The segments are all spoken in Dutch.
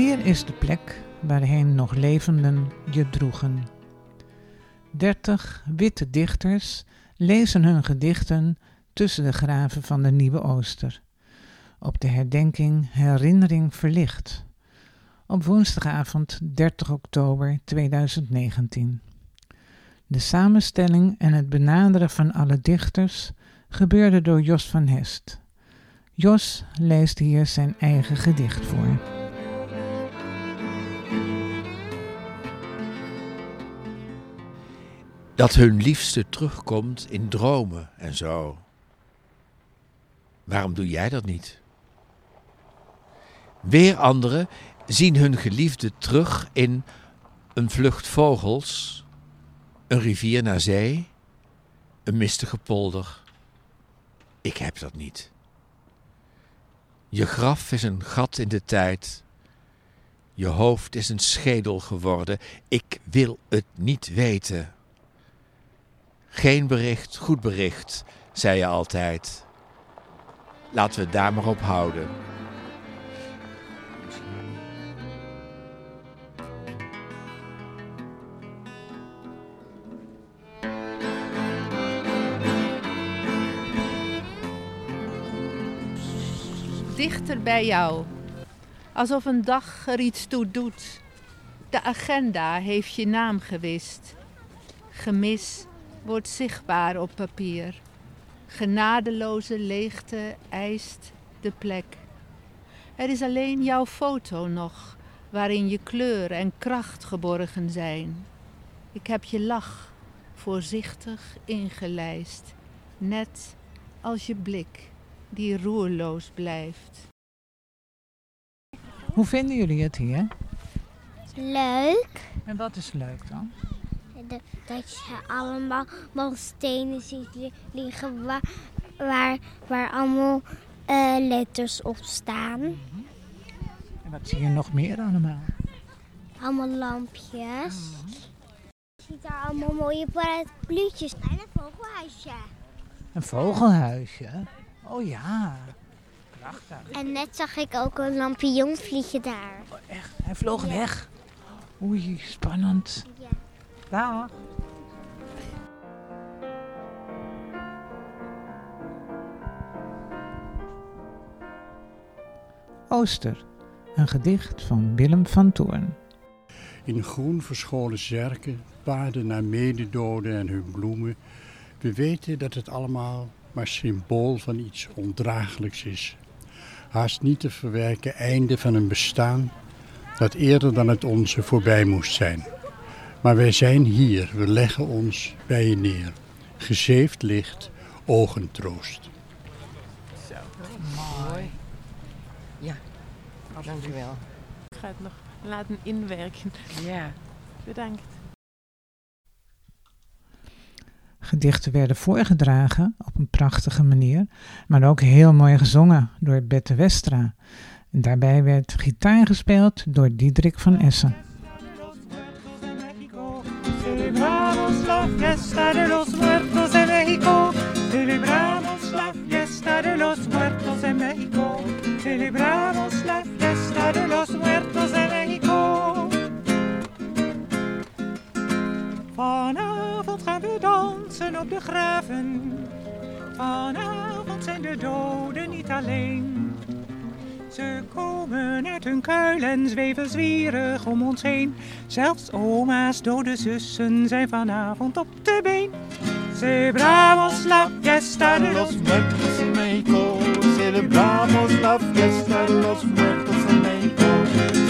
Hier is de plek waarheen nog levenden je droegen. Dertig witte dichters lezen hun gedichten tussen de graven van de Nieuwe Ooster. Op de herdenking Herinnering Verlicht. Op woensdagavond 30 oktober 2019. De samenstelling en het benaderen van alle dichters gebeurde door Jos van Hest. Jos leest hier zijn eigen gedicht voor. Dat hun liefste terugkomt in dromen en zo. Waarom doe jij dat niet? Weer anderen zien hun geliefde terug in een vlucht vogels, een rivier naar zee, een mistige polder. Ik heb dat niet. Je graf is een gat in de tijd. Je hoofd is een schedel geworden. Ik wil het niet weten. Geen bericht, goed bericht, zei je altijd. Laten we het daar maar op houden. dichter bij jou. Alsof een dag er iets toe doet. De agenda heeft je naam gewist. Gemis wordt zichtbaar op papier. Genadeloze leegte eist de plek. Er is alleen jouw foto nog, waarin je kleur en kracht geborgen zijn. Ik heb je lach voorzichtig ingelijst, net als je blik die roerloos blijft. Hoe vinden jullie het hier? Leuk. En wat is leuk dan? De- dat je allemaal stenen ziet li- liggen waar, waar, waar allemaal eh, letters op staan. En wat zie je nog meer allemaal? Allemaal lampjes. Je ziet daar allemaal mooie parapluutjes. En een vogelhuisje. Een vogelhuisje. Oh ja. Prachtig. En net zag ik ook een lampion vliegen daar. Echt, hij vloog Ja. weg. Oei, spannend. Ja. Dag. Ooster, een gedicht van Willem van Toorn. In groen verscholen zerken, paarden naar mededoden en hun bloemen. We weten dat het allemaal maar symbool van iets ondraaglijks is. Haast niet te verwerken einde van een bestaan dat eerder dan het onze voorbij moest zijn. Maar wij zijn hier, we leggen ons bij je neer. Gezeefd licht, ogentroost. Mooi. Ja, dank u wel. Ik ga het nog laten inwerken. Ja. Bedankt. Gedichten werden voorgedragen op een prachtige manier, maar ook heel mooi gezongen door Bette Westra. En daarbij werd gitaar gespeeld door Diederik van Essen. Celebramos la fiesta de los muertos en México. Celebramos la fiesta de los muertos en México. Celebramos la fiesta de los muertos en México. Vanavond gaan we dansen op de graven. Vanavond zijn de doden niet alleen. Ze komen uit hun kuil en zweven zwierig om ons heen. Zelfs oma's dode zussen zijn vanavond op de been. Celebramos la fiesta de los muertos en México. Celebramos la fiesta de los muertos en México.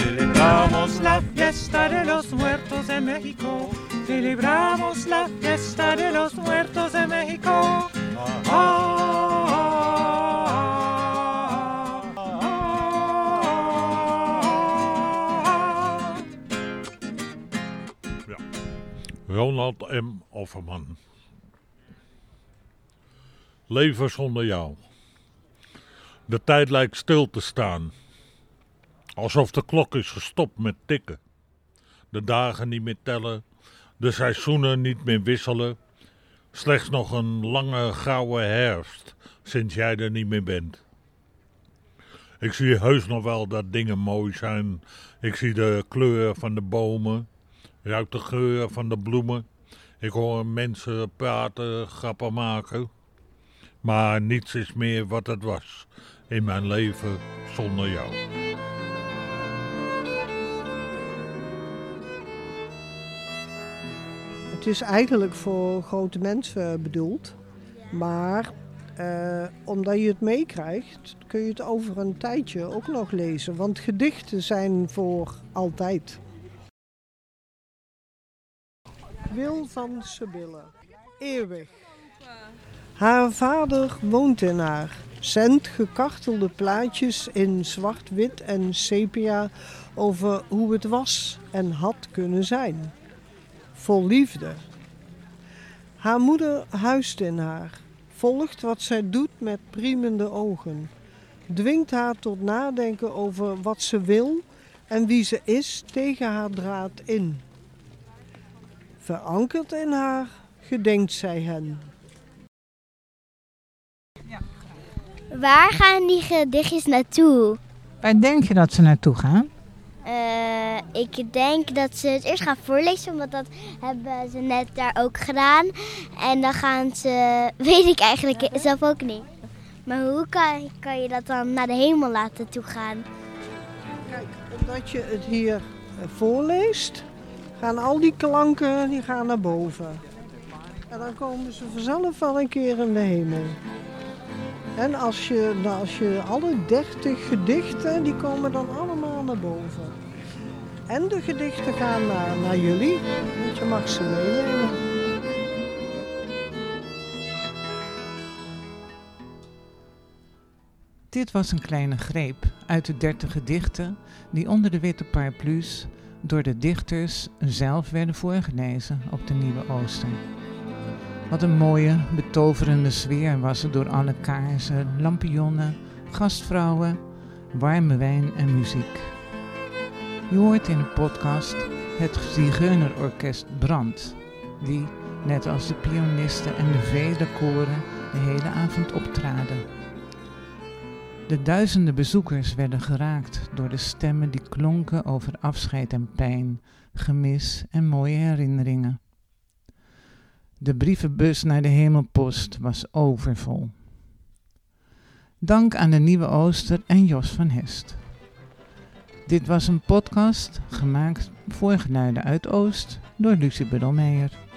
Celebramos la fiesta de los muertos en México. Celebramos la fiesta de los muertos en México. M. Offerman. Leven zonder jou. De tijd lijkt stil te staan. Alsof de klok is gestopt met tikken. De dagen niet meer tellen, de seizoenen niet meer wisselen. Slechts nog een lange gouden herfst sinds jij er niet meer bent. Ik zie heus nog wel dat dingen mooi zijn. Ik zie de kleur van de bomen. Ik ruik de geur van de bloemen. Ik hoor mensen praten, grappen maken. Maar niets is meer wat het was in mijn leven zonder jou. Het is eigenlijk voor grote mensen bedoeld. Maar eh, omdat je het meekrijgt, kun je het over een tijdje ook nog lezen. Want gedichten zijn voor altijd. Wil van Sibylle. Eeuwig. Haar vader woont in haar. Zendt gekartelde plaatjes in zwart-wit en sepia over hoe het was en had kunnen zijn. Vol liefde. Haar moeder huist in haar, volgt wat zij doet met priemende ogen, dwingt haar tot nadenken over wat ze wil en wie ze is tegen haar draad in. Verankerd in haar gedenkt zij hen. Waar gaan die gedichtjes naartoe? Waar denk je dat ze naartoe gaan? Uh, ik denk dat ze het eerst gaan voorlezen, omdat dat hebben ze net daar ook gedaan. En dan gaan ze, weet ik eigenlijk zelf ook niet. Maar hoe kan, kan je dat dan naar de hemel laten toegaan? Kijk, omdat je het hier eh, voorleest, gaan al die klanken die gaan naar boven. En dan komen ze vanzelf wel een keer in de hemel. En als je, nou, als je alle dertig gedichten, die komen dan allemaal naar boven. En de gedichten gaan naar, naar jullie, je mag ze meenemen. Dit was een kleine greep uit de dertig gedichten die onder de witte paraplu's door de dichters zelf werden voorgelezen op de Nieuwe Ooster. Wat een mooie, betoverende sfeer was er door alle kaarsen, lampionnen, gastvrouwen, warme wijn en muziek. Je hoort in de podcast het Zigeunerorkest Brand, die, net als de pianisten en de vele koren, de hele avond optraden. De duizenden bezoekers werden geraakt door de stemmen die klonken over afscheid en pijn, gemis en mooie herinneringen. De brievenbus naar de hemelpost was overvol. Dank aan de Nieuwe Ooster en Jos van Hest. Dit was een podcast gemaakt voor Geluiden uit Oost door Lucie Buddelmeijer.